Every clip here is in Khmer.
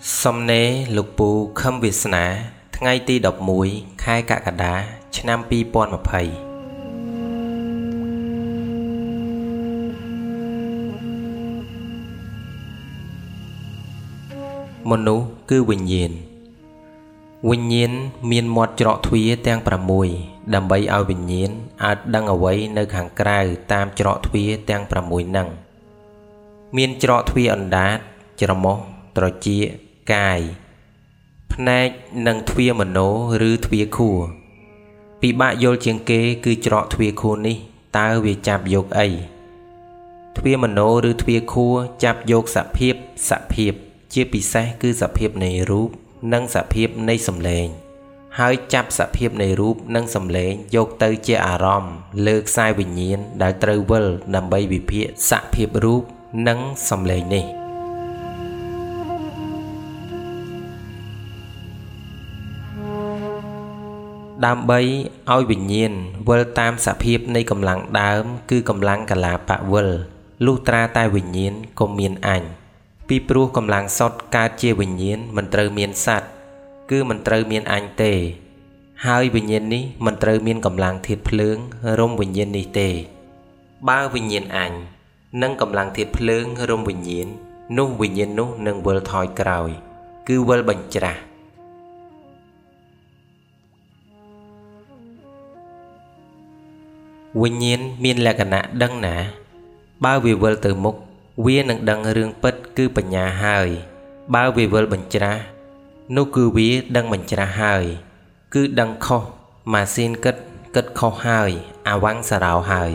សំណេរលោកពូខឹមវាសនា ថ្ងៃទី11ខែកក្កដា ឆ្នាំ2020មនុស្សគឺវិញ្ញាណវិញ្ញាណមានមាត់ច្រកទ្វារទាំង6ដើម្បីឲ្យវិញ្ញាណអាចដឹងអ្វីនៅខាងក្រៅតាមច្រកទ្វារទាំង6ហ្នឹងមានច្រកទ្វារអណ្ដាត ច្រមុះត្រចៀក កាយភ្នែកនិងទ្វាមโนឬទ្វាខួរពិបាកយល់ជាងគេគឺច្រកទ្វាខួរនេះតើវាចាប់យកអីទ្វាមโนឬទ្វាខួរចាប់យកសភាពសភាព ជាពិសេសគឺសភាពនៃរូបនិងសភាពនៃសម្លេង ហើយចាប់សភាពនៃរូបនិងសម្លេងយកទៅជាអារម្មណ៍លើខ្សែវិញ្ញាណដែលត្រូវវិលដើម្បីវិភាគសភាពរូបនិងសម្លេងនេះ ដើម្បីឲ្យវិញ្ញាណវិលតាមសភាពនៃកម្លាំងដើម គឺកម្លាំងកលាបវិលលុះត្រាតែវិញ្ញាណក៏មានអញពីព្រោះកម្លាំងសុតកើតជាវិញ្ញាណមិនត្រូវមានសัตว์គឺមិនត្រូវមានអញទេ ហើយវិញ្ញាណនេះមិនត្រូវមានកម្លាំងធាតុភ្លើងរំវិញ្ញាណនេះទេ បើវិញ្ញាណអញនិងកម្លាំងធាតុភ្លើងរំវិញ្ញាណនោះវិញ្ញាណនោះនឹងវិលថយក្រោយ គឺវិលបញ្ច្រាស់ វិញ្ញាណមានលក្ខណៈដឹងណា បើវាវិលទៅមុខវានឹងដឹងរឿងពិតគឺបញ្ញាហើយ បើវាវិលបញ្ច្រាស់នោះគឺវាដឹងបញ្ច្រាស់ហើយ គឺដឹងខុសម៉ាស៊ីនគិតគិតខុសហើយអាវ៉ាំងសារោហើយ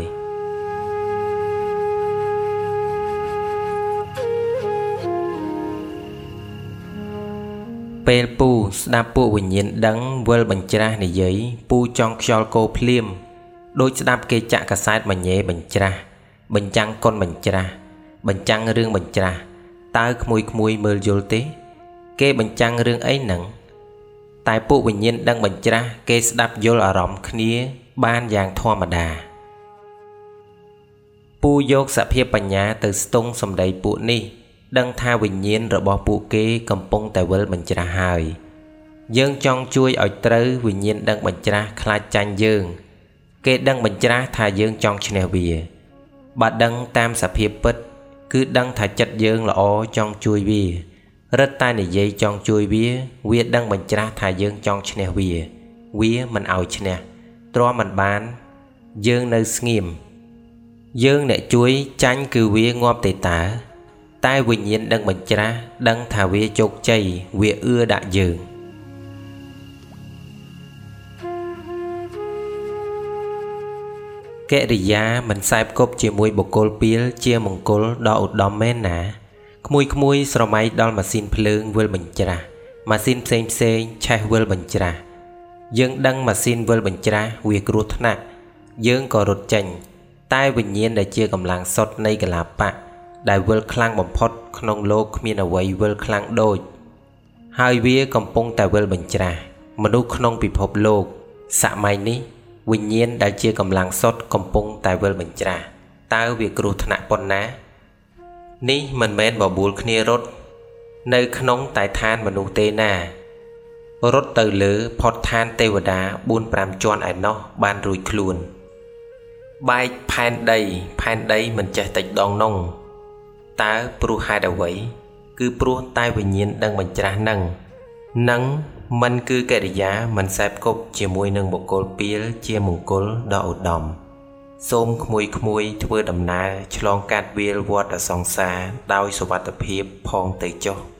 ពេលពូស្ដាប់ពួកវិញ្ញាណដឹងវិលបញ្ច្រាស់និយាយពូចង់ខ្យល់កោភ្លាម ដូចស្ដាប់គេចាក់កាសែតមញ៉េបញ្ច្រាស់បញ្ចាំងកុនបញ្ច្រាស់បញ្ចាំងរឿងបញ្ច្រាស់តើក្មួយក្មួយមើលយល់ទេ គេបញ្ចាំងរឿងអីហ្នឹងតែពួកវិញ្ញាណដឹងបញ្ច្រាស់គេស្ដាប់យល់អារម្មណ៍គ្នា បានយ៉ាងធម្មតាពូយកសភាពបញ្ញាទៅស្ទង់សម្ដីពួកនេះ ដឹងថាវិញ្ញាណរបស់ពួកគេកំពុងតែវិលបញ្ច្រាស់ហើយយើងចង់ជួយឲ្យត្រូវវិញ្ញាណដឹងបញ្ច្រាស់ខ្លាចចាញ់យើង គេដឹងបញ្ច្រាស់ថាយើងចង់ឈ្នះវាបើដឹងតាមសភាពពិត គឺដឹងថាចិត្តយើងល្អចង់ជួយវារឹតតែនិយាយចង់ជួយវា វាដឹងបញ្ច្រាស់ថាយើងចង់ឈ្នះវា វាមិនឲ្យឈ្នះទ្រាំមិនបាន យើងនៅស្ងៀមយើងអ្នកជួយចាញ់គឺវាងាប់ទេតើតែវិញ្ញាណដឹងបញ្ច្រាស់ដឹងថាវាជោគជ័យវាអឿដាក់យើង កិរិយាមិនសែបគប់ជាមួយបុគ្គលពីលជាមង្គលដ៏ឧត្តមមែនណាក្មួយក្មួយស្រមៃដល់ម៉ាស៊ីនភ្លើងវិលបញ្ច្រាស់ម៉ាស៊ីនផ្សេងផ្សេងឆេះវិលបញ្ច្រាស់យើងដឹងម៉ាស៊ីនវិលបញ្ច្រាស់វាគ្រោះថ្នាក់យើងក៏រត់ចេញ តែវិញ្ញាណដែលជាកម្លាំងសុតនៃកលាបៈដែលវិលខ្លាំងបំផុតក្នុងលោកគ្មានអ្វីវិលខ្លាំងដូចហើយវាកំពុងតែវិលបញ្ច្រាស់មនុស្សក្នុងពិភពលោកសម័យនេះ វិញ្ញាណដែលជាកម្លាំងសុទ្ធកំពុងតែវិលបញ្ច្រាស់តើវាគ្រោះថ្នាក់ប៉ុណ្ណា នេះមិនមែនបបួលគ្នារត់នៅក្នុងតែឋានមនុស្សទេណារត់ទៅលើផុតឋានទេវតា4 5ជាន់ឯណោះបានរួចខ្លួន បែកផែនដីផែនដីមិនចេះតិចដងនងតើព្រោះហេតុអ្វី គឺព្រោះតែវិញ្ញាណដឹងបញ្ច្រាស់នឹងនឹង មិនគឺកិរិយាមិនសែបគប់ជាមួយនឹងបុគ្គលពីលជាមង្គលដ៏ឧត្តមសូមក្មួយក្មួយធ្វើដំណើរឆ្លងកាត់វាលវដ្តសង្សារដោយសុវត្ថិភាពផងទៅចុះ